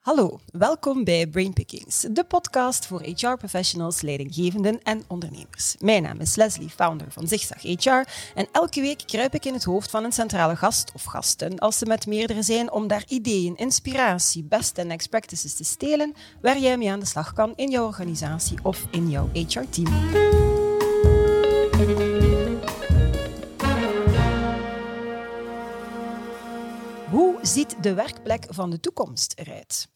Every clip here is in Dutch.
Hallo, welkom bij Brainpickings, de podcast voor HR-professionals, leidinggevenden en ondernemers. Mijn naam is Leslie, founder van Zigzag HR en elke week kruip ik in het hoofd van een centrale gast of gasten als ze met meerdere zijn om daar ideeën, inspiratie, best en next practices te stelen waar jij mee aan de slag kan in jouw organisatie of in jouw HR-team. Ziet de werkplek van de toekomst eruit?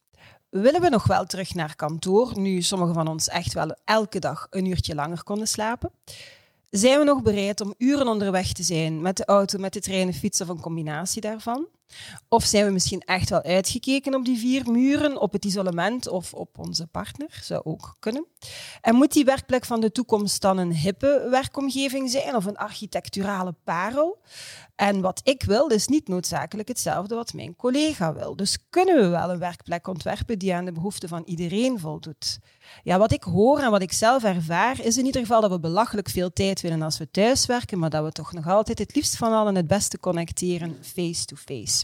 Willen we nog wel terug naar kantoor, nu sommigen van ons echt wel elke dag een uurtje langer konden slapen? Zijn we nog bereid om uren onderweg te zijn met de auto, met de trein, fiets of een combinatie daarvan? Of zijn we misschien echt wel uitgekeken op die vier muren, op het isolement of op onze partner? Zou ook kunnen. En moet die werkplek van de toekomst dan een hippe werkomgeving zijn of een architecturale parel? En wat ik wil, is niet noodzakelijk hetzelfde wat mijn collega wil. Dus kunnen we wel een werkplek ontwerpen die aan de behoeften van iedereen voldoet? Ja, wat ik hoor en wat ik zelf ervaar, is in ieder geval dat we belachelijk veel tijd winnen als we thuiswerken, maar dat we toch nog altijd het liefst van allen het beste connecteren face-to-face.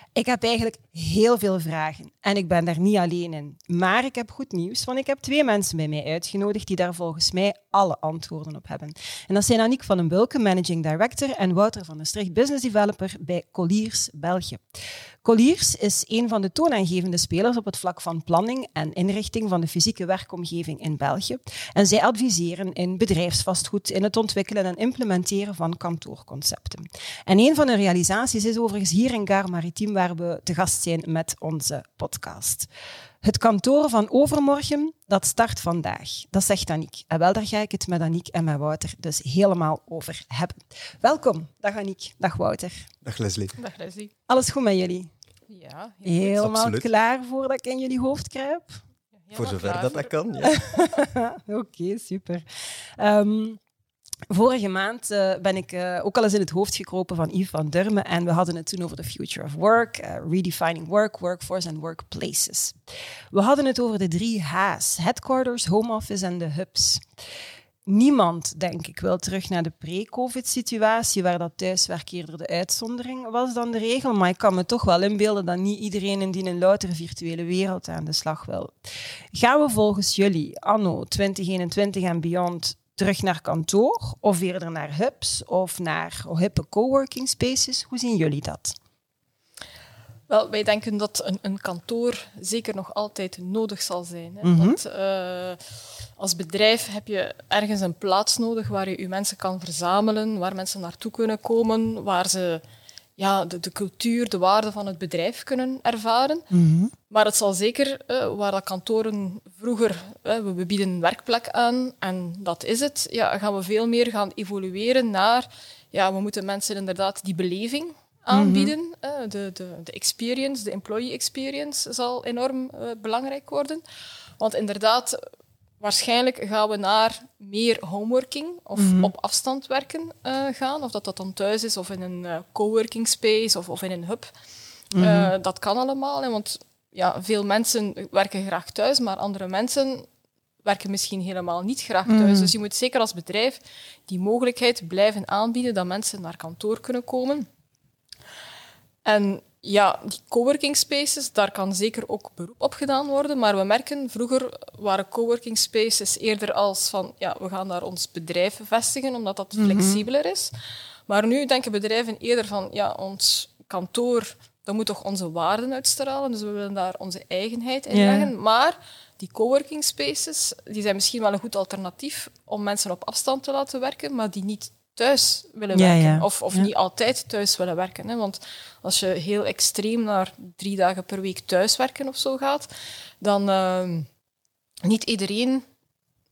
Ik heb eigenlijk heel veel vragen en ik ben daar niet alleen in. Maar ik heb goed nieuws, want ik heb twee mensen bij mij uitgenodigd die daar volgens mij alle antwoorden op hebben. En dat zijn Aniek van den Bulke, Managing Director, en Wouter van der Stricht, Business Developer bij Colliers België. Colliers is een van de toonaangevende spelers op het vlak van planning en inrichting van de fysieke werkomgeving in België. En zij adviseren in bedrijfsvastgoed, in het ontwikkelen en implementeren van kantoorconcepten. En een van hun realisaties is overigens hier in Gar Maritiem, waar we te gast zijn met onze podcast. Het kantoor van overmorgen, dat start vandaag. Dat zegt Aniek. En wel, daar ga ik het met Aniek en met Wouter dus helemaal over hebben. Welkom. Dag Aniek. Dag Wouter. Dag Leslie. Dag Leslie. Alles goed met jullie? Ja, helemaal klaar voordat ik in jullie hoofd kruip? voor zover dat dat kan, ja. Oké, super. Um, Vorige maand uh, ben ik uh, ook al eens in het hoofd gekropen van Yves van Durmen en we hadden het toen over the future of work, uh, redefining work, workforce en workplaces. We hadden het over de drie H's, headquarters, home office en de hubs. Niemand, denk ik, wil terug naar de pre-COVID-situatie, waar dat thuiswerk eerder de uitzondering was dan de regel. Maar ik kan me toch wel inbeelden dat niet iedereen in die een loutere virtuele wereld aan de slag wil. Gaan we volgens jullie, anno 2021 en beyond, terug naar kantoor of eerder naar hubs of naar hippe coworking spaces? Hoe zien jullie dat? Wel, wij denken dat een, een kantoor zeker nog altijd nodig zal zijn. Hè? Mhm. Uh, als bedrijf heb je ergens een plaats nodig waar je je mensen kan verzamelen, waar mensen naartoe kunnen komen, waar ze ja, de, de cultuur, de waarde van het bedrijf kunnen ervaren. Mhm. Maar het zal zeker, uh, waar dat kantoren vroeger, uh, we bieden een werkplek aan en dat is het, ja, gaan we veel meer gaan evolueren naar, ja, we moeten mensen inderdaad die beleving aanbieden. Mm de, de, de experience, de employee experience zal enorm belangrijk worden. Want inderdaad, Waarschijnlijk gaan we naar meer homeworking of mhm. op afstand werken uh, gaan. Of dat dat dan thuis is of in een uh, coworking space of, of in een hub. Mm dat kan allemaal. Hè, want ja, veel mensen werken graag thuis, maar andere mensen werken misschien helemaal niet graag thuis. Mhm. Dus je moet zeker als bedrijf die mogelijkheid blijven aanbieden dat mensen naar kantoor kunnen komen. En ja, die coworking spaces, daar kan zeker ook beroep op gedaan worden. Maar we merken, vroeger waren coworking spaces eerder als van, ja, we gaan daar ons bedrijf vestigen, omdat dat mhm. flexibeler is. Maar nu denken bedrijven eerder van, ja, ons kantoor, dat moet toch onze waarden uitstralen. Dus we willen daar onze eigenheid in leggen. Maar die coworking spaces, die zijn misschien wel een goed alternatief om mensen op afstand te laten werken, maar die niet thuis willen werken. Of, of niet altijd thuis willen werken. Hè? Want als je heel extreem naar drie dagen per week thuiswerken of zo gaat, dan uh, niet iedereen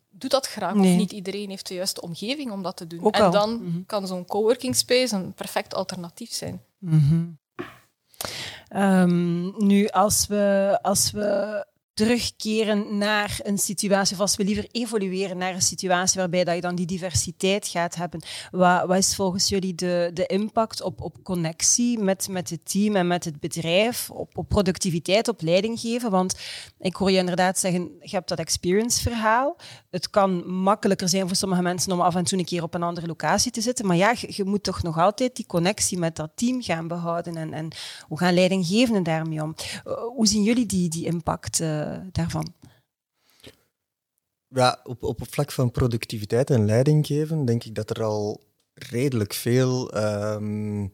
doet dat graag. Of niet iedereen heeft de juiste omgeving om dat te doen. en dan mhm. kan zo'n coworking space een perfect alternatief zijn. Mm nu, als we, als we terugkeren naar een situatie, of als we liever evolueren naar een situatie waarbij dat je dan die diversiteit gaat hebben. Wat, wat is volgens jullie de, de impact op, op connectie met, met het team en met het bedrijf, op, op productiviteit, op leiding geven? Want ik hoor je inderdaad zeggen, je hebt dat experience-verhaal. Het kan makkelijker zijn voor sommige mensen om af en toe een keer op een andere locatie te zitten, maar ja, je, je moet toch nog altijd die connectie met dat team gaan behouden en, en hoe gaan leidinggevenden daarmee om? Eh, hoe zien jullie die, die impact uh, daarvan? Ja, op, op het vlak van productiviteit en leidinggeven denk ik dat er al redelijk veel um,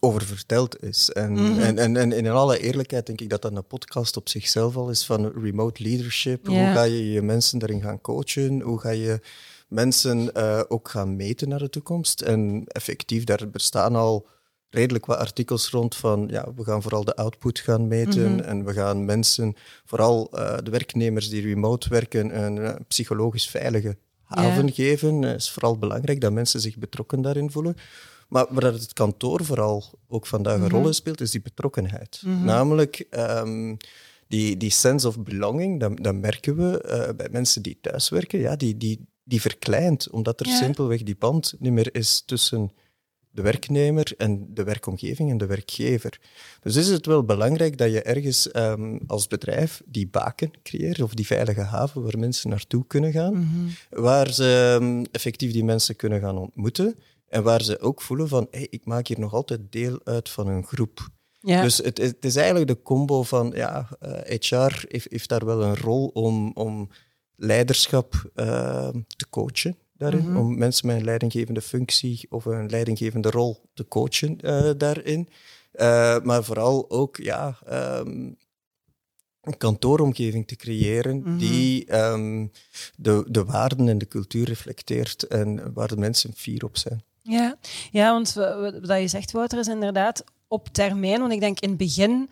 over verteld is. En, mm en, en, en, in alle eerlijkheid denk ik dat dat een podcast op zichzelf al is van remote leadership. Hoe ga je je mensen daarin gaan coachen? Hoe ga je mensen uh, ook gaan meten naar de toekomst? En effectief, daar bestaan al redelijk wat artikels rond van ja, we gaan vooral de output gaan meten mhm. en we gaan mensen, vooral uh, de werknemers die remote werken, een uh, psychologisch veilige haven geven. Het is vooral belangrijk dat mensen zich betrokken daarin voelen. Maar waar het kantoor vooral ook vandaag een mm rol in speelt, is die betrokkenheid. Mhm. Namelijk um, die, die sense of belonging, dat, dat merken we bij mensen die thuiswerken, ja, die, die, die verkleint, omdat er simpelweg die band niet meer is tussen de werknemer en de werkomgeving en de werkgever. Dus is het wel belangrijk dat je ergens um, als bedrijf die baken creëert, of die veilige haven waar mensen naartoe kunnen gaan, mhm. waar ze um, effectief die mensen kunnen gaan ontmoeten en waar ze ook voelen van, hey, ik maak hier nog altijd deel uit van een groep. Ja. Dus het, het, is eigenlijk de combo van, ja, uh, eh, HR heeft, heeft, daar wel een rol om, om leiderschap uh, te coachen daarin, mhm. om mensen met een leidinggevende functie of een leidinggevende rol te coachen uh, daarin. Uh, maar vooral ook ja, um, een kantooromgeving te creëren mm -hmm. die um, de, de waarden en de cultuur reflecteert en waar de mensen fier op zijn. Ja, ja want wat je zegt, Wouter, is inderdaad op termijn. Want ik denk in het begin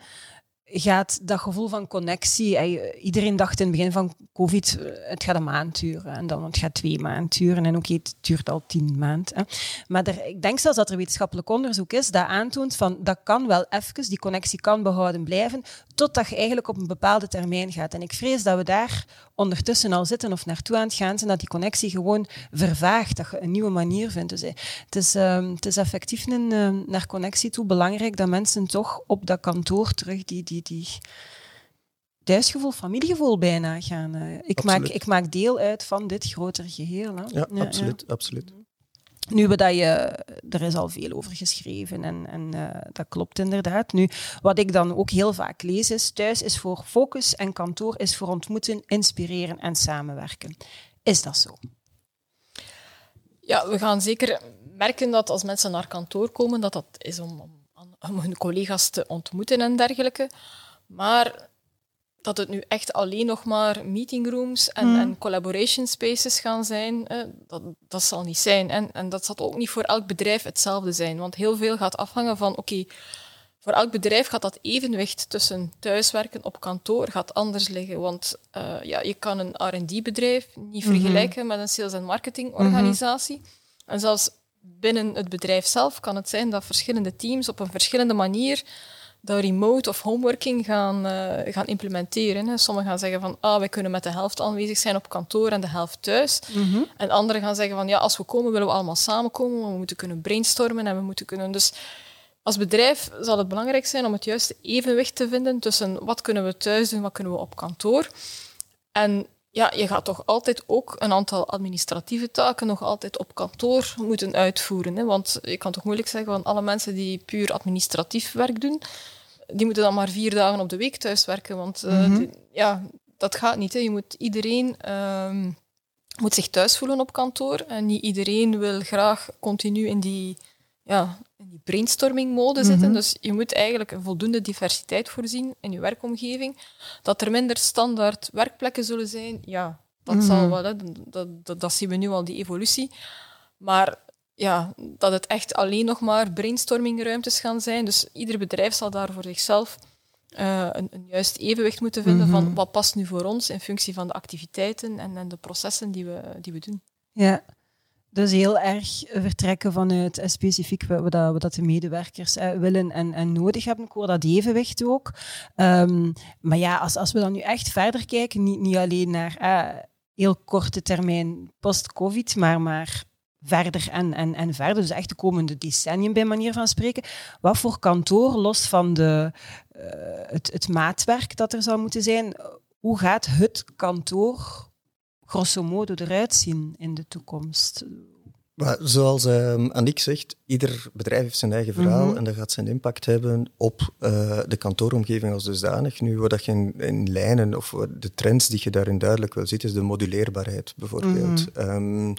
gaat dat gevoel van connectie. Iedereen dacht in het begin van COVID, eh, het gaat een maand duren. En dan het gaat twee maanden duren. En oké, het duurt al tien maanden. Maar er, ik denk zelfs dat er wetenschappelijk onderzoek is dat aantoont van dat kan wel even, die connectie kan behouden blijven, totdat je eigenlijk op een bepaalde termijn gaat. En ik vrees dat we daar ondertussen al zitten of naartoe aan het gaan zijn, dat die connectie gewoon vervaagt, dat je een nieuwe manier vindt. Dus het is, uh, het is effectief uh, naar connectie toe belangrijk dat mensen toch op dat kantoor terug die, die thuisgevoel, familiegevoel bijna gaan. Uh, ik, maak, ik maak deel uit van dit grotere geheel. Hè. Ja, ja, absoluut. Ja. absoluut. Nu, dat je, er is al veel over geschreven en, en uh, dat klopt inderdaad. Nu, wat ik dan ook heel vaak lees is, thuis is voor focus en kantoor is voor ontmoeten, inspireren en samenwerken. Is dat zo? Ja, we gaan zeker merken dat als mensen naar kantoor komen, dat dat is om, om, om hun collega's te ontmoeten en dergelijke. Maar dat het nu echt alleen nog maar meetingrooms en, hmm. en collaboration spaces gaan zijn, eh, dat, dat zal niet zijn. En, en dat zal ook niet voor elk bedrijf hetzelfde zijn. Want heel veel gaat afhangen van, oké, voor elk bedrijf gaat dat evenwicht tussen thuiswerken op kantoor gaat anders liggen. Want uh, ja, je kan een R&D-bedrijf niet mhm. vergelijken met een sales- en marketingorganisatie. Mm En zelfs binnen het bedrijf zelf kan het zijn dat verschillende teams op een verschillende manier dat remote of homeworking gaan, uh, gaan implementeren. Sommigen gaan zeggen van, ah, wij kunnen met de helft aanwezig zijn op kantoor en de helft thuis. Mhm. En anderen gaan zeggen van, ja, als we komen willen we allemaal samenkomen, maar we moeten kunnen brainstormen en we moeten kunnen... Dus als bedrijf zal het belangrijk zijn om het juiste evenwicht te vinden tussen wat kunnen we thuis doen, wat kunnen we op kantoor. En ja, je gaat toch altijd ook een aantal administratieve taken nog altijd op kantoor moeten uitvoeren. Hè? Want je kan toch moeilijk zeggen van alle mensen die puur administratief werk doen, die moeten dan maar vier dagen op de week thuiswerken. Want uh, mm ja, dat gaat niet. Hè. Je moet iedereen uh, moet zich thuis voelen op kantoor. En niet iedereen wil graag continu in die, ja, in die brainstorming mode zitten. Mhm. Dus je moet eigenlijk een voldoende diversiteit voorzien in je werkomgeving. Dat er minder standaard werkplekken zullen zijn, ja, dat zal mhm. wel. Hè. Dat, dat, dat zien we nu al, die evolutie. Maar ja, dat het echt alleen nog maar brainstormingruimtes gaan zijn. Dus ieder bedrijf zal daar voor zichzelf uh, een, een, juist evenwicht moeten vinden van mhm. wat past nu voor ons in functie van de activiteiten en, en de processen die we, die we doen. Ja, Dus heel erg vertrekken vanuit uh, specifiek wat, dat de medewerkers uh, willen en, en, nodig hebben. Ik hoor dat evenwicht ook. Um, maar ja, als, als we dan nu echt verder kijken, niet, niet alleen naar uh, heel korte termijn post-COVID, maar, maar verder en, en, en verder. Dus echt de komende decennium, bij manier van spreken. Wat voor kantoor, los van de, het, het maatwerk dat er zou moeten zijn, hoe gaat het kantoor grosso modo eruit zien in de toekomst? Maar zoals uh, Annick zegt, ieder bedrijf heeft zijn eigen verhaal mhm. en dat gaat zijn impact hebben op uh, de kantooromgeving als dusdanig. Nu, wat je in, in, lijnen of de trends die je daarin duidelijk wil zien, is de moduleerbaarheid bijvoorbeeld. Mhm. Um,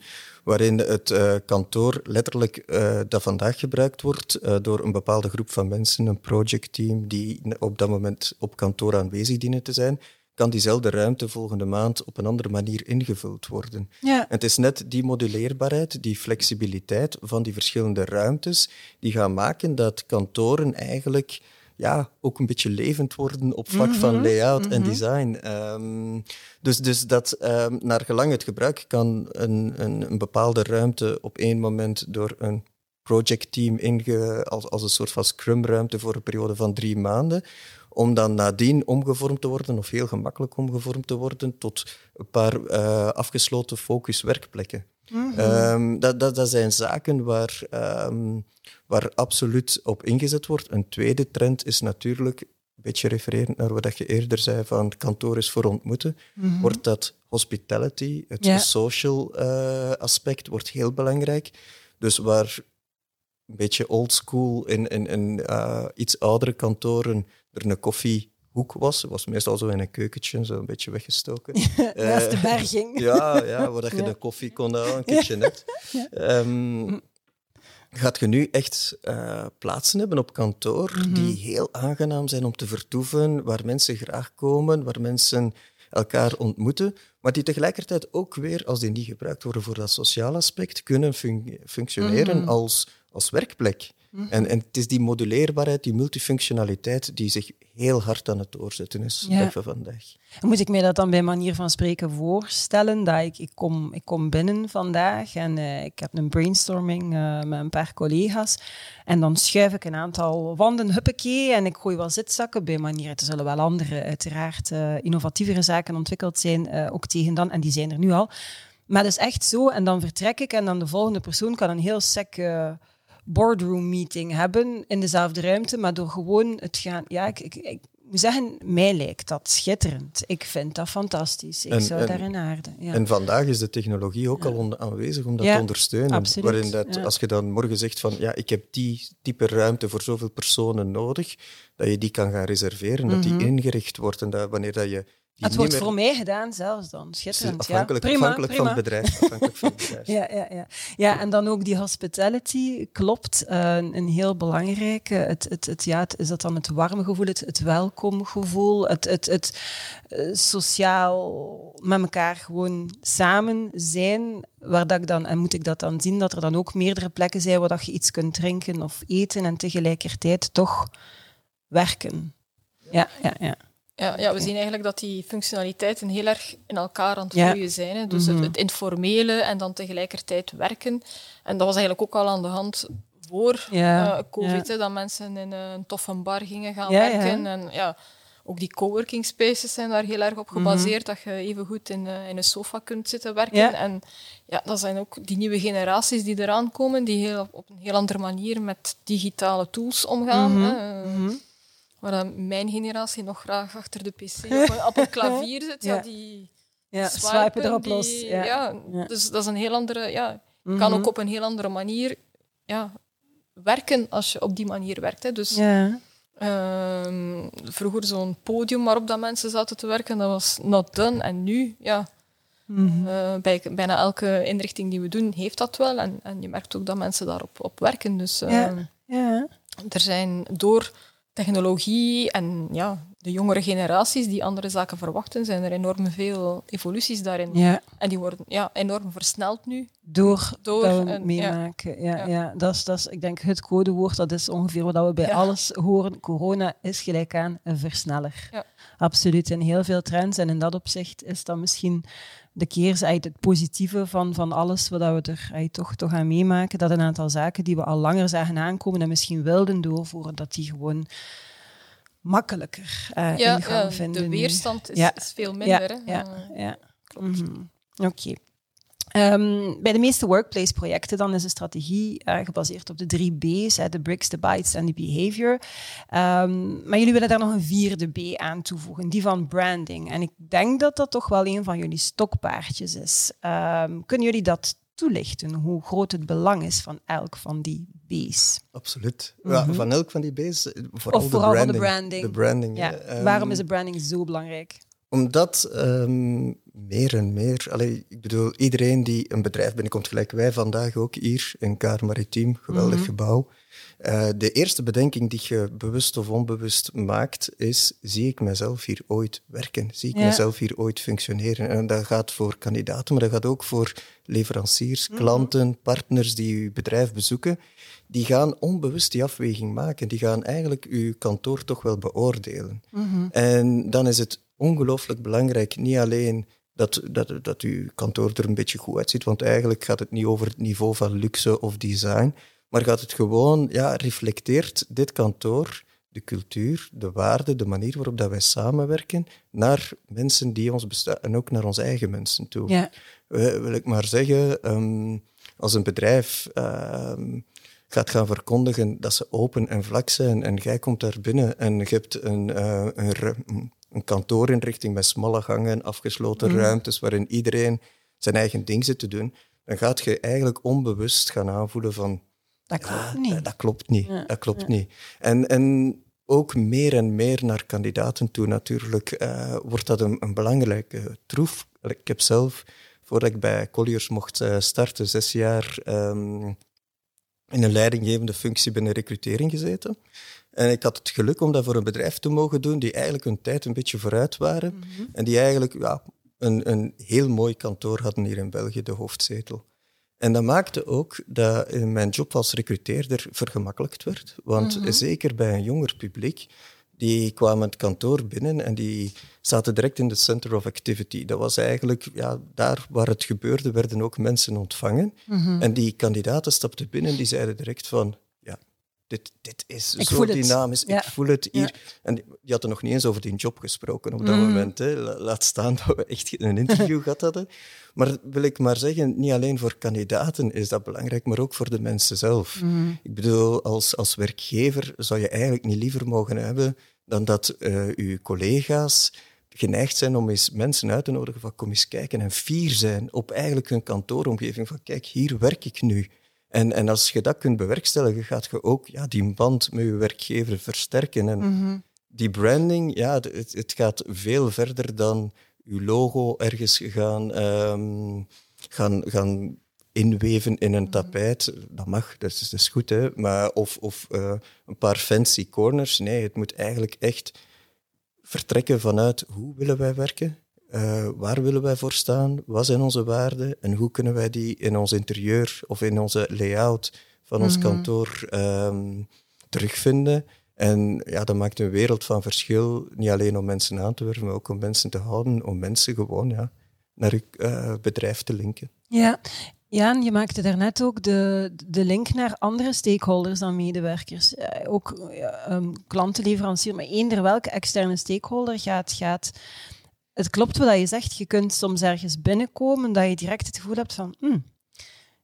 waarin het uh, kantoor letterlijk uh, dat vandaag gebruikt wordt door een bepaalde groep van mensen, een projectteam, die op dat moment op kantoor aanwezig dienen te zijn, kan diezelfde ruimte volgende maand op een andere manier ingevuld worden. Ja. En het is net die moduleerbaarheid, die flexibiliteit van die verschillende ruimtes, die gaan maken dat kantoren eigenlijk ja, ook een beetje levend worden op vlak van mhm. layout en mhm. design. Um, dus, dus dat um, naar gelang het gebruik kan een, een, een, bepaalde ruimte op één moment door een projectteam inge, als, als een soort van scrum-ruimte voor een periode van drie maanden, om dan nadien omgevormd te worden, of heel gemakkelijk omgevormd te worden, tot een paar uh, afgesloten focuswerkplekken. Mm um, dat, dat, dat, zijn zaken waar, um, waar absoluut op ingezet wordt. Een tweede trend is natuurlijk, een beetje refererend naar wat je eerder zei, van kantoor is voor ontmoeten, mm wordt dat hospitality, het yeah. social uh, aspect, wordt heel belangrijk. Dus waar een beetje old school in, in, in uh, iets oudere kantoren er een koffiehoek was. Het was meestal zo in een keukentje, zo een beetje weggestoken. Naast de berging. ja, ja, waar je de koffie kon halen, een kitchenette. Um, gaat je nu echt uh, plaatsen hebben op kantoor mm -hmm. die heel aangenaam zijn om te vertoeven, waar mensen graag komen, waar mensen elkaar ontmoeten, maar die tegelijkertijd ook weer, als die niet gebruikt worden voor dat sociale aspect, kunnen fun functioneren mm -hmm. als, als werkplek. Mhm. en, en het is die moduleerbaarheid, die multifunctionaliteit, die zich heel hard aan het doorzetten is ja. vandaag. moet ik mij dat dan bij manier van spreken voorstellen? Dat ik, ik, kom, ik kom binnen vandaag en uh, ik heb een brainstorming uh, met een paar collega's. En dan schuif ik een aantal wanden, huppakee, en ik gooi wel zitzakken bij manier. Er zullen wel andere, uiteraard, uh, innovatievere zaken ontwikkeld zijn, ook tegen dan, en die zijn er nu al. Maar dat is echt zo, en dan vertrek ik en dan de volgende persoon kan een heel sec boardroom meeting hebben in dezelfde ruimte, maar door gewoon het gaan. Ja, ik, ik, ik moet zeggen, mij lijkt dat schitterend. Ik vind dat fantastisch. Ik zou en, daarin aarden. Ja. En vandaag is de technologie ook al aanwezig om dat te ondersteunen. Absoluut. Waarin dat, als je dan morgen zegt van ja, ik heb die type ruimte voor zoveel personen nodig, dat je die kan gaan reserveren, dat die mhm. ingericht wordt en dat wanneer dat je het wordt voor mij gedaan zelfs dan. Schitterend. Afhankelijk, ja. prima, afhankelijk Van, het bedrijf, afhankelijk van het bedrijf. ja, ja, ja. ja, en dan ook die hospitality klopt. Uh, een heel belangrijke. Het, het, het, ja, het, is dat dan het warme gevoel, het, het welkomgevoel, het, het, het uh, sociaal met elkaar gewoon samen zijn. Waar dat ik dan, en moet ik dat dan zien, dat er dan ook meerdere plekken zijn waar dat je iets kunt drinken of eten en tegelijkertijd toch werken. Ja, ja, ja. Ja, ja, we zien eigenlijk dat die functionaliteiten heel erg in elkaar aan het groeien zijn. Hè. Dus het, mhm. het, informele en dan tegelijkertijd werken. En dat was eigenlijk ook al aan de hand voor ja. uh, COVID, hè, dat mensen in een toffe bar gingen gaan werken. En ja, ook die coworking spaces zijn daar heel erg op mhm. gebaseerd, dat je even goed in, uh, in een sofa kunt zitten werken. En ja, dat zijn ook die nieuwe generaties die eraan komen, die heel, op een heel andere manier met digitale tools omgaan. Mm -hmm. Waar mijn generatie nog graag achter de pc op een, klavier zit, ja. die ja, swipen, swipen erop die, los. Ja. ja. Dus dat is een heel andere... Ja, je kan mhm. ook op een heel andere manier ja, werken als je op die manier werkt. Hè. Dus. Um, vroeger zo'n podium waarop dat mensen zaten te werken, dat was not done. En nu, ja, mm uh, bij bijna elke inrichting die we doen, heeft dat wel. En, en je merkt ook dat mensen daarop op werken. Dus uh, ja. Ja. er zijn door technologie en ja, de jongere generaties die andere zaken verwachten, zijn er enorm veel evoluties daarin. Ja. En die worden ja, enorm versneld nu. Door, door dat meemaken. Ja. Ja, ja. Dat, is, dat is, ik denk, het codewoord. Dat is ongeveer wat we bij alles horen. Corona is gelijk aan een versneller. Ja. absoluut. In heel veel trends. En in dat opzicht is dat misschien de keerzijde, het positieve van, van alles wat we er toch, toch aan meemaken. Dat een aantal zaken die we al langer zagen aankomen en misschien wilden doorvoeren, dat die gewoon makkelijker uh, ja, ingang ja, vinden. De weerstand is, veel minder. Ja, hè. ja, Eh, ja. klopt. Mhm. Oké. Ehm, bij de meeste workplace-projecten dan is de strategie eh, gebaseerd op de drie B's, hè, de bricks, de bytes en de behavior. Ehm, maar jullie willen daar nog een vierde B aan toevoegen, die van branding. En ik denk dat dat toch wel een van jullie stokpaardjes is. Ehm, kunnen jullie dat toelichten, hoe groot het belang is van elk van die B's? Absoluut. Ja, van elk van die B's, eh, vooral, Of vooral de van de branding. branding. De branding, Ja. ja. Ehm, Waarom is de branding zo belangrijk? Omdat ehm, meer en meer, allee, ik bedoel, iedereen die een bedrijf binnenkomt, gelijk wij vandaag ook hier in Kaar Maritiem, geweldig Mhm. gebouw. Eh, de eerste bedenking die je bewust of onbewust maakt, is: zie ik mezelf hier ooit werken? Zie ik Ja. mezelf hier ooit functioneren? En dat gaat voor kandidaten, maar dat gaat ook voor leveranciers, Mhm. klanten, partners die je bedrijf bezoeken. Die gaan onbewust die afweging maken. Die gaan eigenlijk uw kantoor toch wel beoordelen. Mhm. En dan is het ongelooflijk belangrijk, niet alleen dat, dat, dat uw kantoor er een beetje goed uitziet, want eigenlijk gaat het niet over het niveau van luxe of design, maar gaat het gewoon, ja, reflecteert dit kantoor de cultuur, de waarde, de manier waarop dat wij samenwerken naar mensen die ons bestaan en ook naar onze eigen mensen toe. Ja. Eh, wil ik maar zeggen, ehm, als een bedrijf ehm, gaat gaan verkondigen dat ze open en vlak zijn en jij komt daar binnen en je hebt een, eh, een, een kantoorinrichting met smalle gangen, afgesloten ruimtes waarin iedereen zijn eigen ding zit te doen, dan gaat je eigenlijk onbewust gaan aanvoelen van Dat klopt ja, niet. dat- klopt niet. Ja, Dat klopt niet. En, en ook meer en meer naar kandidaten toe natuurlijk eh, wordt dat een, een belangrijke troef. Ik heb zelf, voordat ik bij Colliers mocht eh, starten, zes jaar ehm, in een leidinggevende functie binnen recrutering gezeten. En ik had het geluk om dat voor een bedrijf te mogen doen die eigenlijk hun tijd een beetje vooruit waren. En die eigenlijk ja, een, een heel mooi kantoor hadden hier in België, de hoofdzetel. En dat maakte ook dat eh, mijn job als recruteerder vergemakkelijkt werd. Want zeker bij een jonger publiek, die kwamen het kantoor binnen en die zaten direct in de center of activity. Dat was eigenlijk, ja, daar waar het gebeurde, werden ook mensen ontvangen. En die kandidaten stapten binnen en die zeiden direct van, dit, dit is Ik zo dynamisch, Ja. ik voel het hier. Ja. En die die hadden nog niet eens over die job gesproken op dat moment. Hè. La- Laat staan dat we echt een interview gehad hadden. Maar wil ik maar zeggen, niet alleen voor kandidaten is dat belangrijk, maar ook voor de mensen zelf. Ik bedoel, als, als werkgever zou je eigenlijk niet liever mogen hebben dan dat eh uw collega's geneigd zijn om eens mensen uit te nodigen van kom eens kijken en fier zijn op eigenlijk hun kantooromgeving van kijk, hier werk ik nu. En, en als je dat kunt bewerkstelligen, gaat je ook ja, die band met je werkgever versterken. En die branding, ja, het, het- gaat veel verder dan je logo ergens gaan, ehm, gaan, gaan inweven in een tapijt. Dat mag, dat is, dat is goed, hè? Maar, of, of eh, een paar fancy corners. Nee, het moet eigenlijk echt vertrekken vanuit hoe willen wij werken, Eh, waar willen wij voor staan, wat zijn onze waarden en hoe kunnen wij die in ons interieur of in onze layout van ons kantoor ehm, terugvinden. En ja, dat maakt een wereld van verschil, niet alleen om mensen aan te werven, maar ook om mensen te houden, om mensen gewoon ja, naar uw eh, bedrijf te linken. Ja. ja, en je maakte daarnet ook de, de link naar andere stakeholders dan medewerkers. Eh, ook eh, um, klanten, leverancier, maar eender welke externe stakeholder gaat, gaat... Het klopt wat je zegt. Je kunt soms ergens binnenkomen dat je direct het gevoel hebt van... "Hmm,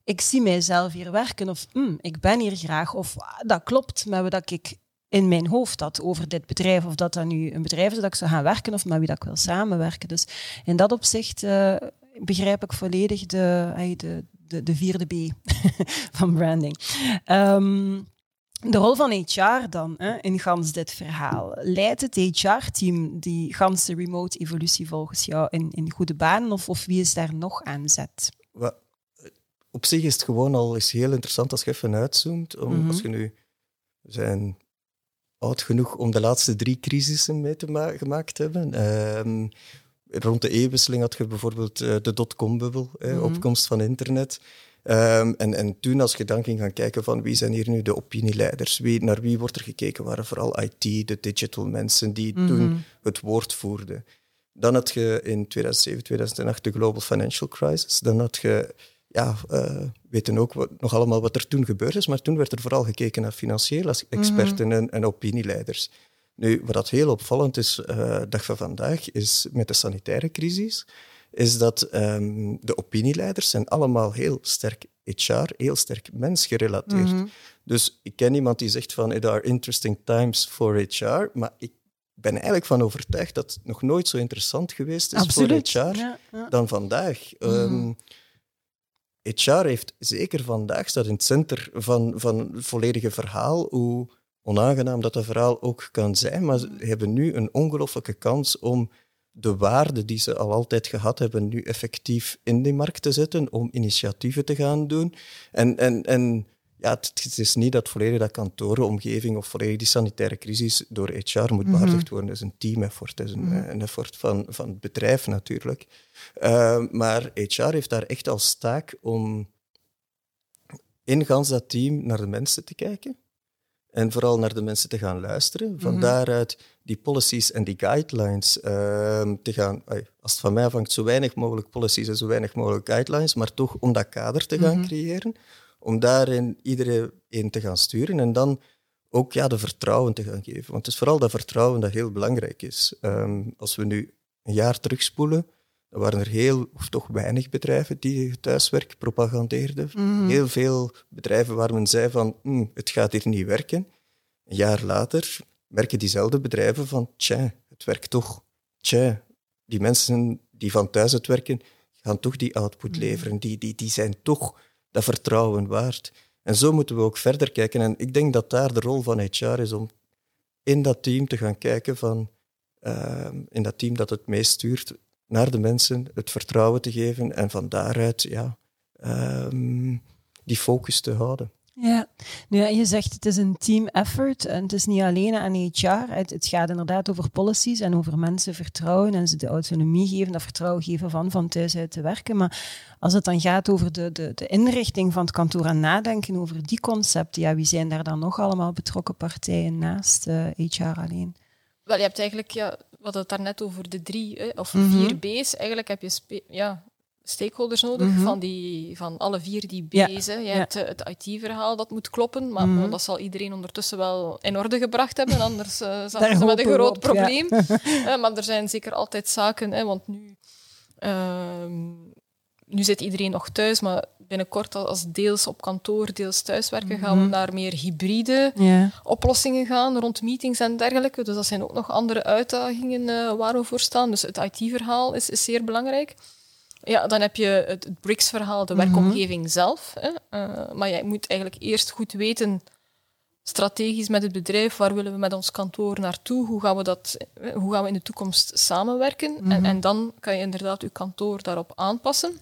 ik zie mijzelf hier werken of "Hmm, ik ben hier graag. Of "Ah, dat klopt met wat ik in mijn hoofd had over dit bedrijf. Of dat dat nu een bedrijf is dat ik zou gaan werken of met wie dat ik wil samenwerken. Dus in dat opzicht eh, begrijp ik volledig de, de, de, de vierde B van branding. Ehm, de rol van HR dan, hè, in gans dit verhaal. Leidt het HR-team die ganse remote evolutie volgens jou in, in goede banen of, of wie is daar nog aan zet? Op zich is het gewoon al eens heel interessant als je even uitzoomt. Om, Mhm. Als je nu we zijn oud genoeg om de laatste drie crisissen mee te ma- gemaakt hebben. Ehm, rond de eeuwwisseling had je bijvoorbeeld eh, de dotcom-bubbel, Mhm. opkomst van internet. Ehm, en, en toen, als je dan ging gaan kijken van wie zijn hier nu de opinieleiders, wie, naar wie wordt er gekeken, waren vooral IT, de digital mensen die toen het woord voerden. Dan had je in 2007, 2008 de Global Financial Crisis. Dan had je, ja, uh, weten ook wat, nog allemaal wat er toen gebeurd is, maar toen werd er vooral gekeken naar financiële experten en, en opinieleiders. Nu, wat dat heel opvallend is, uh, dag van vandaag, is met de sanitaire crisis, is dat um, de opinieleiders zijn allemaal heel sterk HR, heel sterk mensgerelateerd. Mm Dus ik ken iemand die zegt van, it are interesting times for HR, maar ik ben eigenlijk van overtuigd dat het nog nooit zo interessant geweest is Absoluut. voor HR ja, ja. dan vandaag. Mm um, HR heeft zeker vandaag staat in het center van, van het volledige verhaal, hoe onaangenaam dat dat verhaal ook kan zijn, maar ze hebben nu een ongelooflijke kans om de waarde die ze al altijd gehad hebben, nu effectief in die markt te zetten, om initiatieven te gaan doen. En, en, en ja, het, is niet dat volledig dat kantorenomgeving of volledig die sanitaire crisis door HR moet behartigd worden. Is een team-effort, het is een, een effort van, van het bedrijf natuurlijk. Uh, maar HR heeft daar echt als taak om in gans dat team naar de mensen te kijken en vooral naar de mensen te gaan luisteren. Van daaruit die policies en die guidelines uh, te gaan, als het van mij afhangt, zo weinig mogelijk policies en zo weinig mogelijk guidelines, maar toch om dat kader te gaan creëren, om daarin iedereen te gaan sturen en dan ook ja, de vertrouwen te gaan geven. Want het is vooral dat vertrouwen dat heel belangrijk is. Um, als we nu een jaar terugspoelen, dan waren er heel, of toch weinig bedrijven die thuiswerk propagandeerden. Mhm. Heel veel bedrijven waar men zei van, hm, het gaat hier niet werken. Een jaar later merken diezelfde bedrijven van, tja, het werkt toch. Tja, die mensen die van thuis het werken, gaan toch die output Mhm. leveren. Die, die, die zijn toch dat vertrouwen waard. En zo moeten we ook verder kijken. En ik denk dat daar de rol van HR is om in dat team te gaan kijken van, uh, in dat team dat het meest stuurt, naar de mensen het vertrouwen te geven en van daaruit ja, um, die focus te houden. Ja, nu, ja, je zegt het is een team effort en het is niet alleen aan HR. Het, het, gaat inderdaad over policies en over mensen vertrouwen en ze de autonomie geven, dat vertrouwen geven van van thuis uit te werken. Maar als het dan gaat over de, de, de inrichting van het kantoor en nadenken over die concepten, ja, wie zijn daar dan nog allemaal betrokken partijen naast uh, HR alleen? Wel, je hebt eigenlijk, ja, we hadden het daarnet over de drie hè, of mm -hmm. vier B's. Eigenlijk heb je ja, stakeholders nodig mm -hmm. van, die, van alle vier die B's. Ja. Je ja. hebt uh, het IT-verhaal dat moet kloppen, maar mm -hmm. dat zal iedereen ondertussen wel in orde gebracht hebben, anders uh, zaten ze met een groot op, probleem. Ja. uh, maar er zijn zeker altijd zaken, hè, want nu, nu zit iedereen nog thuis, maar binnenkort als deels op kantoor, deels thuiswerken, gaan we naar meer hybride oplossingen gaan rond meetings en dergelijke. Dus dat zijn ook nog andere uitdagingen uh, waar we voor staan. Dus het IT-verhaal is, is, zeer belangrijk. Ja, dan heb je het, het BRICS-verhaal, de werkomgeving mm -hmm. zelf. Hè. Uh, maar je moet eigenlijk eerst goed weten, strategisch met het bedrijf, waar willen we met ons kantoor naartoe? Hoe gaan we, dat, hoe gaan we in de toekomst samenwerken? Mm -hmm. en, en dan kan je inderdaad je kantoor daarop aanpassen.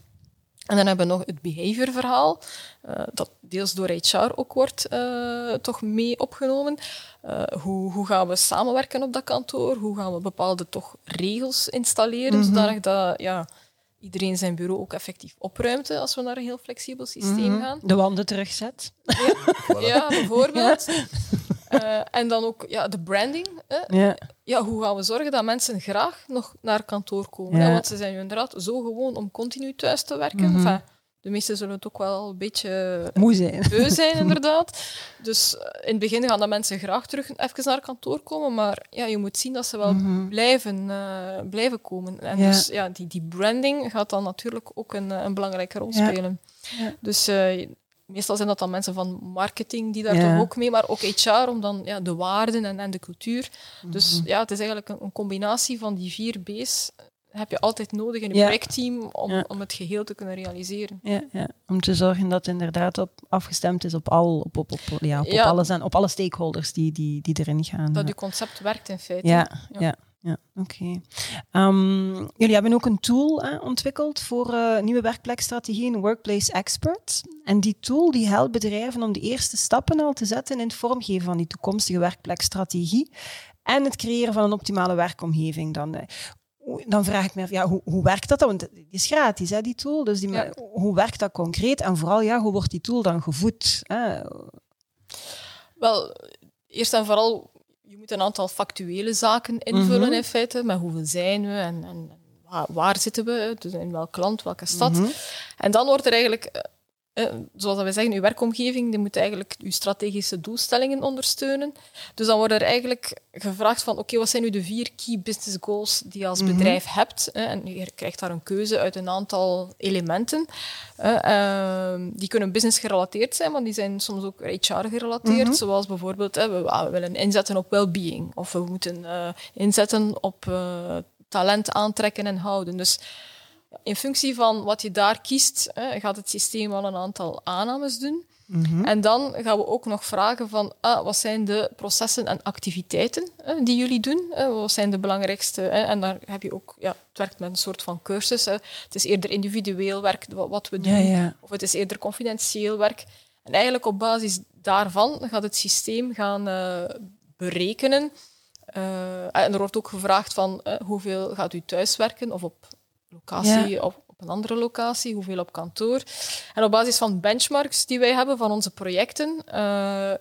En dan hebben we nog het behaviorverhaal, uh, dat deels door HR ook wordt uh, toch mee opgenomen. Uh, hoe, hoe, gaan we samenwerken op dat kantoor? Hoe gaan we bepaalde toch regels installeren, mm -hmm. zodanig dat ja, iedereen zijn bureau ook effectief opruimt als we naar een heel flexibel systeem mm -hmm. gaan. De wanden terugzet. Ja, voilà. ja bijvoorbeeld. Ja. Uh, en dan ook ja, de branding. Hè? Ja. hoe gaan we zorgen dat mensen graag nog naar kantoor komen? Ja. Want ze zijn inderdaad zo gewoon om continu thuis te werken. Mhm. Mm -hmm. enfin, de meesten zullen het ook wel een beetje moe zijn. beu zijn, inderdaad. Dus in het begin gaan de mensen graag terug even naar kantoor komen, maar ja, je moet zien dat ze wel Mhm. mm -hmm. blijven, uh, blijven komen. En Ja. dus ja, die, die branding gaat dan natuurlijk ook een, een belangrijke rol Ja. spelen. Ja. Dus uh, meestal zijn dat dan mensen van marketing die daar Ja. toch ook mee, maar ook HR om dan ja, de waarden en, en de cultuur. Mhm. Dus ja, het is eigenlijk een, een combinatie van die vier B's. Heb je altijd nodig in een Ja. projectteam om, om het geheel te kunnen realiseren. Ja, ja, om te zorgen dat het inderdaad op, afgestemd is op, al, op, op, op, ja, op, alles en, op alle stakeholders die, die, die erin gaan. Dat je concept werkt in feite. Ja, ja. Ja, oké. Ehm, jullie hebben ook een tool hè, ontwikkeld voor eh, nieuwe werkplekstrategieën, Workplace Expert. En die tool die helpt bedrijven om de eerste stappen al te zetten in het vormgeven van die toekomstige werkplekstrategie en het creëren van een optimale werkomgeving. Dan. dan vraag ik me af, ja, hoe, hoe werkt dat dan? Want het is gratis, hè, die tool. Dus die, Ja. hoe werkt dat concreet? En vooral, ja, hoe wordt die tool dan gevoed? Hè? Wel, eerst en vooral, je moet een aantal factuele zaken invullen Mhm. in feite. Met hoeveel zijn we en, en waar, waar zitten we? Dus in welk land, welke stad? Mhm. En dan wordt er eigenlijk, eh, eh, zoals dat we zeggen, uw werkomgeving die moet eigenlijk uw strategische doelstellingen ondersteunen. Dus dan wordt er eigenlijk gevraagd van, oké, wat zijn nu de vier key business goals die je als Mhm. bedrijf hebt? hè? En je krijgt daar een keuze uit een aantal elementen. Eh, ehm, die kunnen business gerelateerd zijn, maar die zijn soms ook HR gerelateerd. Mhm. Zoals bijvoorbeeld, we, ah, we willen inzetten op well-being. Of we moeten eh, inzetten op eh, talent aantrekken en houden. Dus in functie van wat je daar kiest, hè, gaat het systeem wel een aantal aannames doen. Mhm. En dan gaan we ook nog vragen van ah, wat zijn de processen en activiteiten hè, die jullie doen? Hè? Wat zijn de belangrijkste? Hè? En daar heb je ook, ja, het werkt met een soort van cursus. Hè? Het is eerder individueel werk wat, we doen, Ja, ja. of het is eerder confidentieel werk. En eigenlijk op basis daarvan gaat het systeem gaan eh, berekenen. Eh, en er wordt ook gevraagd van eh, hoeveel gaat u thuiswerken of op locatie of op een andere locatie, hoeveel op kantoor. En op basis van benchmarks die wij hebben van onze projecten, eh,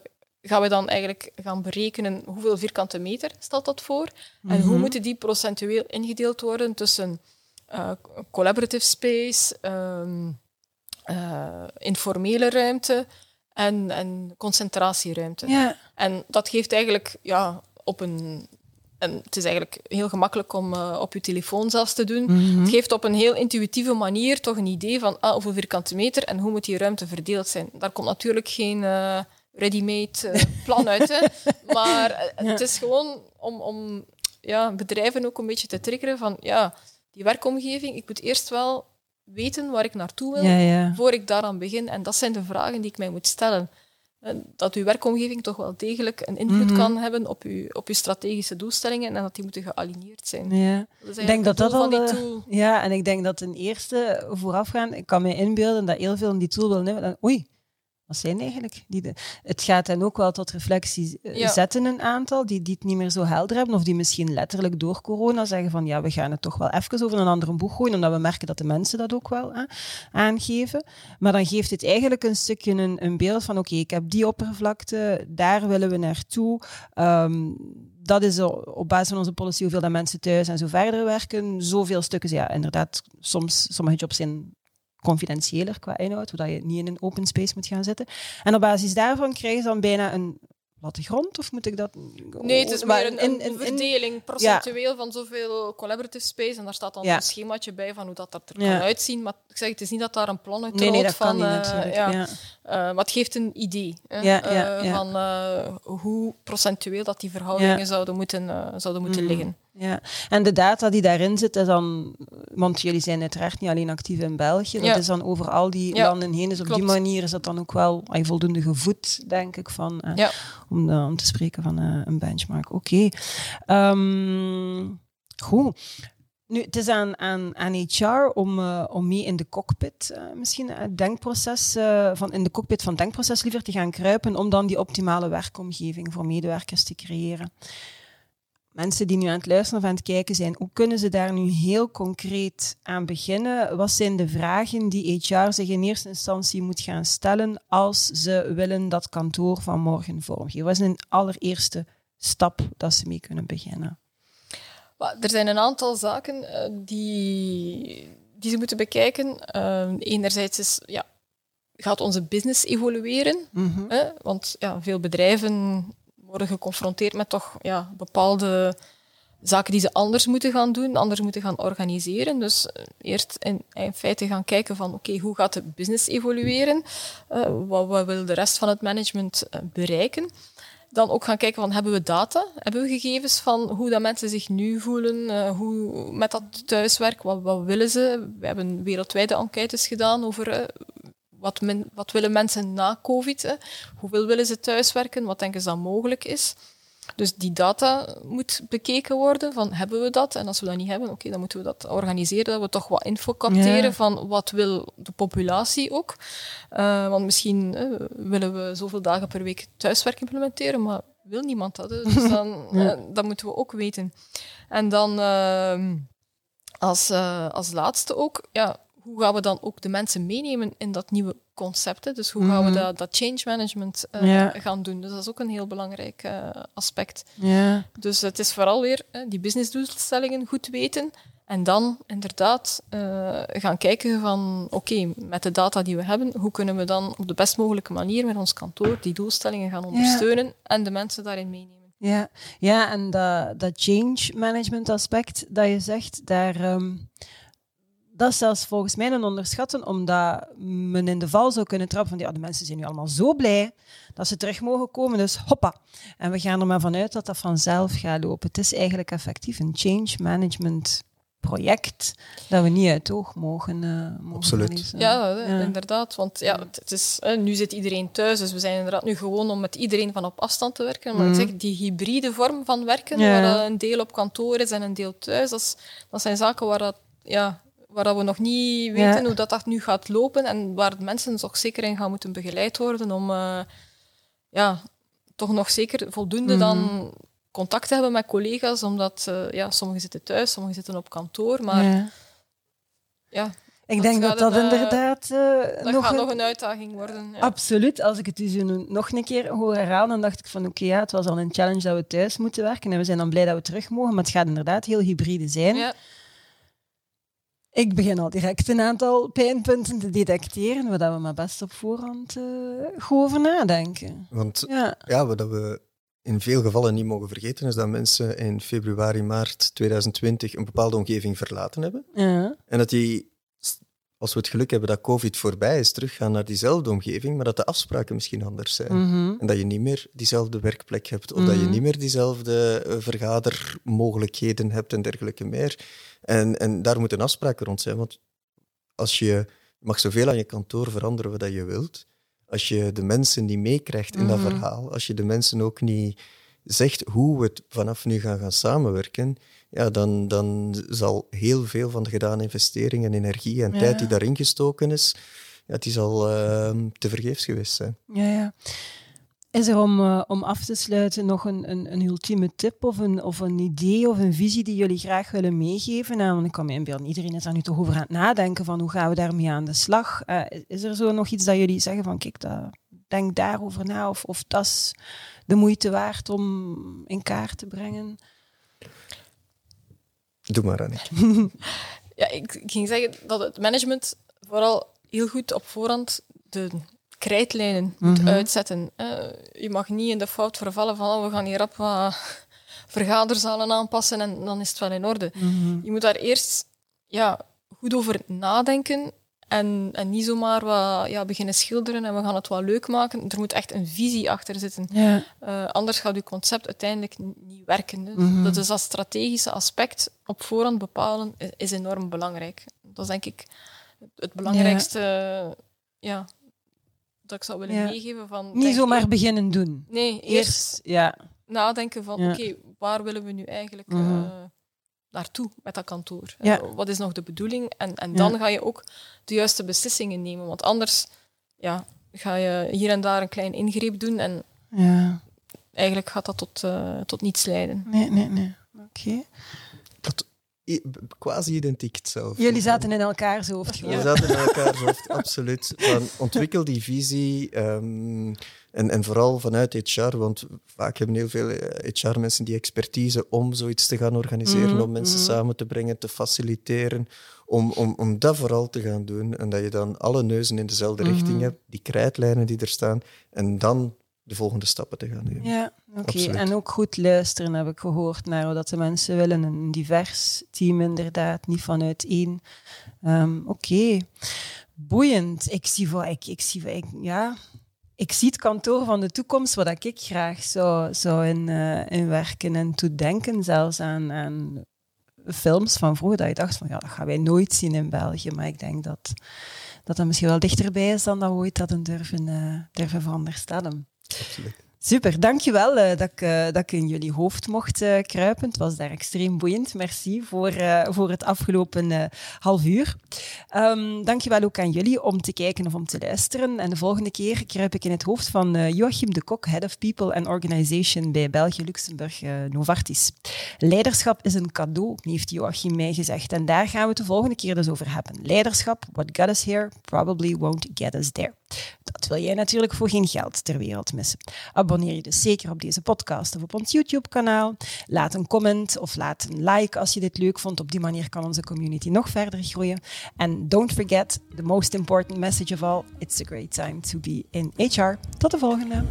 gaan we dan eigenlijk gaan berekenen hoeveel vierkante meter stelt dat voor en hoe Mhm. moeten die procentueel ingedeeld worden tussen eh, collaborative space, ehm, eh, informele ruimte en, en concentratieruimte. Ja. En dat geeft eigenlijk ja, op een. En het is eigenlijk heel gemakkelijk om eh, op je telefoon zelfs te doen. Mhm. Het geeft op een heel intuïtieve manier toch een idee van ah, hoeveel vierkante meter en hoe moet die ruimte verdeeld zijn. Daar komt natuurlijk geen eh, ready-made eh, plan uit. Hè. Maar het is gewoon om, om ja, bedrijven ook een beetje te triggeren van ja, die werkomgeving, ik moet eerst wel weten waar ik naartoe wil Ja, ja. voor ik daaraan begin. En dat zijn de vragen die ik mij moet stellen. En Dat uw werkomgeving toch wel degelijk een invloed Mhm. kan hebben op uw, op uw strategische doelstellingen en dat die moeten gealigneerd zijn. ja. Dat Ik denk dat dat al de-. Ja, en ik denk dat ten eerste voorafgaan, ik kan me inbeelden dat heel veel in die tool willen dan, Oei, wat zijn eigenlijk die? De, het gaat hen ook wel tot reflectie eh, Ja. zetten, een aantal, die, die het niet meer zo helder hebben, of die misschien letterlijk door corona zeggen van ja, we gaan het toch wel even over een andere boeg gooien, omdat we merken dat de mensen dat ook wel hè, aangeven. Maar dan geeft het eigenlijk een stukje een, een beeld van oké, ik heb die oppervlakte, daar willen we naartoe. Ehm, dat is op basis van onze policy hoeveel dat mensen thuis en zo verder werken. Zoveel stukken, ja, inderdaad, soms, sommige jobs zijn confidentiëler qua inhoud, zodat je niet in een open space moet gaan zitten. En op basis daarvan krijg je dan bijna een platte grond, of moet ik dat... Nee, het is Maar meer een, in- een in- in- verdeling procentueel van zoveel collaborative space. En daar staat dan Ja. een schemaatje bij van hoe dat, dat er Ja. kan uitzien. Maar ik zeg, het is niet dat daar een plan uit Nee, nee, dat van... kan niet eh, ja. Eh, maar het geeft een idee hè, eh, van hoe procentueel dat die verhoudingen zouden moeten, zouden moeten Mhm. liggen. Ja, en de data die daarin zit, is dan, want jullie zijn uiteraard niet alleen actief in België, dat Ja. is dan over al die Ja, landen heen. Dus op die manier is dat dan ook wel ay, voldoende gevoed, denk ik, van, eh, Ja. om, om te spreken van eh, een benchmark. Oké. Ehm, goed. Nu, het is aan, aan, aan HR om, eh, om mee in de cockpit, misschien het denkproces, van, in de cockpit van het denkproces liever te gaan kruipen, om dan die optimale werkomgeving voor medewerkers te creëren mensen die nu aan het luisteren of aan het kijken zijn, hoe kunnen ze daar nu heel concreet aan beginnen? Wat zijn de vragen die HR zich in eerste instantie moet gaan stellen als ze willen dat kantoor van morgen vormgeven? Wat is een allereerste stap dat ze mee kunnen beginnen? Er zijn een aantal zaken eh, die, die ze moeten bekijken. Eh, enerzijds is, ja, gaat onze business evolueren? Mhm. Hè? Want ja, veel bedrijven worden geconfronteerd met toch ja, bepaalde zaken die ze anders moeten gaan doen, anders moeten gaan organiseren. Dus eh, eerst in, in feite gaan kijken van oké, hoe gaat de business evolueren? Eh, wat, wat wil de rest van het management eh, bereiken? Dan ook gaan kijken van hebben we data? Hebben we gegevens van hoe dat mensen zich nu voelen? hoe met dat thuiswerk? Wat, wat willen ze? We hebben wereldwijde enquêtes gedaan over wat, men, wat willen mensen na COVID? Hè? Hoeveel willen ze thuiswerken? Wat denken ze dat mogelijk is? Dus die data moet bekeken worden, van hebben we dat? En als we dat niet hebben, oké, dan moeten we dat organiseren, dat we toch wat info capteren Ja. van wat wil de populatie ook. Eh, want misschien eh, willen we zoveel dagen per week thuiswerk implementeren, maar wil niemand dat? hè? Dus dan, Ja. eh, dat moeten we ook weten. En dan... ehm, als, uh, als laatste ook, ja, hoe gaan we dan ook de mensen meenemen in dat nieuwe concept? Hè? Dus hoe gaan we dat, dat change management uh, ja. gaan doen? Dus dat is ook een heel belangrijk uh, aspect. Ja. Dus het is vooral weer die businessdoelstellingen goed weten. En dan inderdaad uh, gaan kijken van, oké, met de data die we hebben, hoe kunnen we dan op de best mogelijke manier met ons kantoor die doelstellingen gaan ondersteunen ja. en de mensen daarin meenemen. Ja, ja en dat, dat change management aspect dat je zegt, daar, um, dat is zelfs volgens mij een onderschatten, omdat men in de val zou kunnen trappen van ja, de mensen zijn nu allemaal zo blij dat ze terug mogen komen, dus hoppa. En we gaan er maar vanuit dat dat vanzelf gaat lopen. Het is eigenlijk effectief een change management project dat we niet uit het oog mogen, uh, mogen Absoluut. Ja, ja, inderdaad. Want ja, het is, uh, nu zit iedereen thuis, dus we zijn inderdaad nu gewoon om met iedereen van op afstand te werken. Maar mm. ik zeg, die hybride vorm van werken, ja. waar een deel op kantoor is en een deel thuis, dat, is, dat zijn zaken waar, dat, ja, waar we nog niet weten hoe dat, dat nu gaat lopen en waar mensen toch zeker in gaan moeten begeleid worden om uh, ja, toch nog zeker voldoende mm. dan contact hebben met collega's, omdat uh, ja, sommigen zitten thuis, sommigen zitten op kantoor, maar ja. ja ik denk dat dat, inderdaad uh, dat nog, gaat een, nog een uitdaging worden. Ja. Absoluut. Als ik het dus nog een keer hoor herhalen, dan dacht ik van oké, ja, het was al een challenge dat we thuis moeten werken en we zijn dan blij dat we terug mogen, maar het gaat inderdaad heel hybride zijn. Ja. Ik begin al direct een aantal pijnpunten te detecteren, waar we maar best op voorhand uh, goed over nadenken. Want ja, ja wat we in veel gevallen niet mogen vergeten, is dat mensen in februari, maart 2020 een bepaalde omgeving verlaten hebben. Ja. En dat die, als we het geluk hebben dat COVID voorbij is, teruggaan naar diezelfde omgeving, maar dat de afspraken misschien anders zijn. Mhm. En dat je niet meer diezelfde werkplek hebt, of dat je Mhm. niet meer diezelfde eh, vergadermogelijkheden hebt en dergelijke meer. En, en daar moeten afspraken rond zijn, want als je, mag zoveel aan je kantoor veranderen wat je wilt, als je de mensen niet meekrijgt in dat Mhm. verhaal, als je de mensen ook niet zegt hoe we het vanaf nu gaan, gaan samenwerken, ja, dan, dan zal heel veel van de gedane investeringen, energie en Ja. tijd die daarin gestoken is, ja, die zal uh, te vergeefs geweest zijn. Ja, ja. Is er om, uh, om af te sluiten nog een, een, een ultieme tip of een, of een idee of een visie die jullie graag willen meegeven? Nou, want ik kan me inbeelden, iedereen is daar nu toch over aan het nadenken van hoe gaan we daarmee aan de slag? Uh, is er zo nog iets dat jullie zeggen van kijk, dat, denk daarover na of, of dat is de moeite waard om in kaart te brengen? Doe maar, Annie. ja, ik, ik ging zeggen dat het management vooral heel goed op voorhand de krijtlijnen moet Mhm. uitzetten. Uh, je mag niet in de fout vervallen van oh, we gaan hier rap wat vergaderzalen aanpassen en dan is het wel in orde. Mhm. Je moet daar eerst ja, goed over nadenken en, en niet zomaar wat, ja, beginnen schilderen en we gaan het wel leuk maken. Er moet echt een visie achter zitten. Ja. Uh, anders gaat uw concept uiteindelijk niet werken. Dus Mhm. Dat is dat strategische aspect op voorhand bepalen is, is enorm belangrijk. Dat is denk ik het belangrijkste ja. dat ik zou willen Ja. meegeven. Van, Niet zomaar beginnen doen. Nee, eerst Eerst, ja. nadenken van oké, waar willen we nu eigenlijk Mhm. eh, naartoe met dat kantoor? Ja. Eh, wat is nog de bedoeling? En, en Ja. dan ga je ook de juiste beslissingen nemen. Want anders ja, ga je hier en daar een klein ingreep doen en ja. eigenlijk gaat dat tot, eh, tot niets leiden. Nee, nee, nee. Oké. Quasi identiek hetzelfde. Jullie zaten in elkaars hoofd. We gewoon. zaten in elkaar hoofd, absoluut. Van, ontwikkel die visie ehm, en, en vooral vanuit HR, want vaak hebben heel veel HR-mensen die expertise om zoiets te gaan organiseren, Mhm, om mensen mhm. samen te brengen, te faciliteren, om, om, om dat vooral te gaan doen en dat je dan alle neuzen in dezelfde Mhm. richting hebt, die krijtlijnen die er staan, en dan de volgende stappen te gaan nemen. Ja, oké. En ook goed luisteren heb ik gehoord naar wat de mensen willen. Een divers team inderdaad, niet vanuit één. Ehm, oké, boeiend. Ik zie voor, ik, ik zie voor, ik, ja, ik zie het kantoor van de toekomst, wat ik graag zou, zou in, eh, in werken en toe denken zelfs aan, aan films van vroeger, dat je dacht van ja, dat gaan wij nooit zien in België. Maar ik denk dat dat, dat misschien wel dichterbij is dan dat we ooit hadden durven, eh, durven veronderstellen. Absoluut. Super, dankjewel uh, dat, ik, uh, dat ik in jullie hoofd mocht uh, kruipen. Het was daar extreem boeiend. Merci voor, voor het afgelopen half uur. Um, dankjewel ook aan jullie om te kijken of om te luisteren. En de volgende keer kruip ik in het hoofd van Joachim de Kok, Head of People and Organization bij België Luxemburg Novartis. Leiderschap is een cadeau, heeft Joachim mij gezegd. En daar gaan we het de volgende keer dus over hebben. Leiderschap, what got us here, probably won't get us there. Dat wil jij natuurlijk voor geen geld ter wereld missen. Abonneer je dus zeker op deze podcast of op ons YouTube-kanaal. Laat een comment of laat een like als je dit leuk vond. Op die manier kan onze community nog verder groeien. En don't forget, the most important message of all, it's a great time to be in HR. Tot de volgende.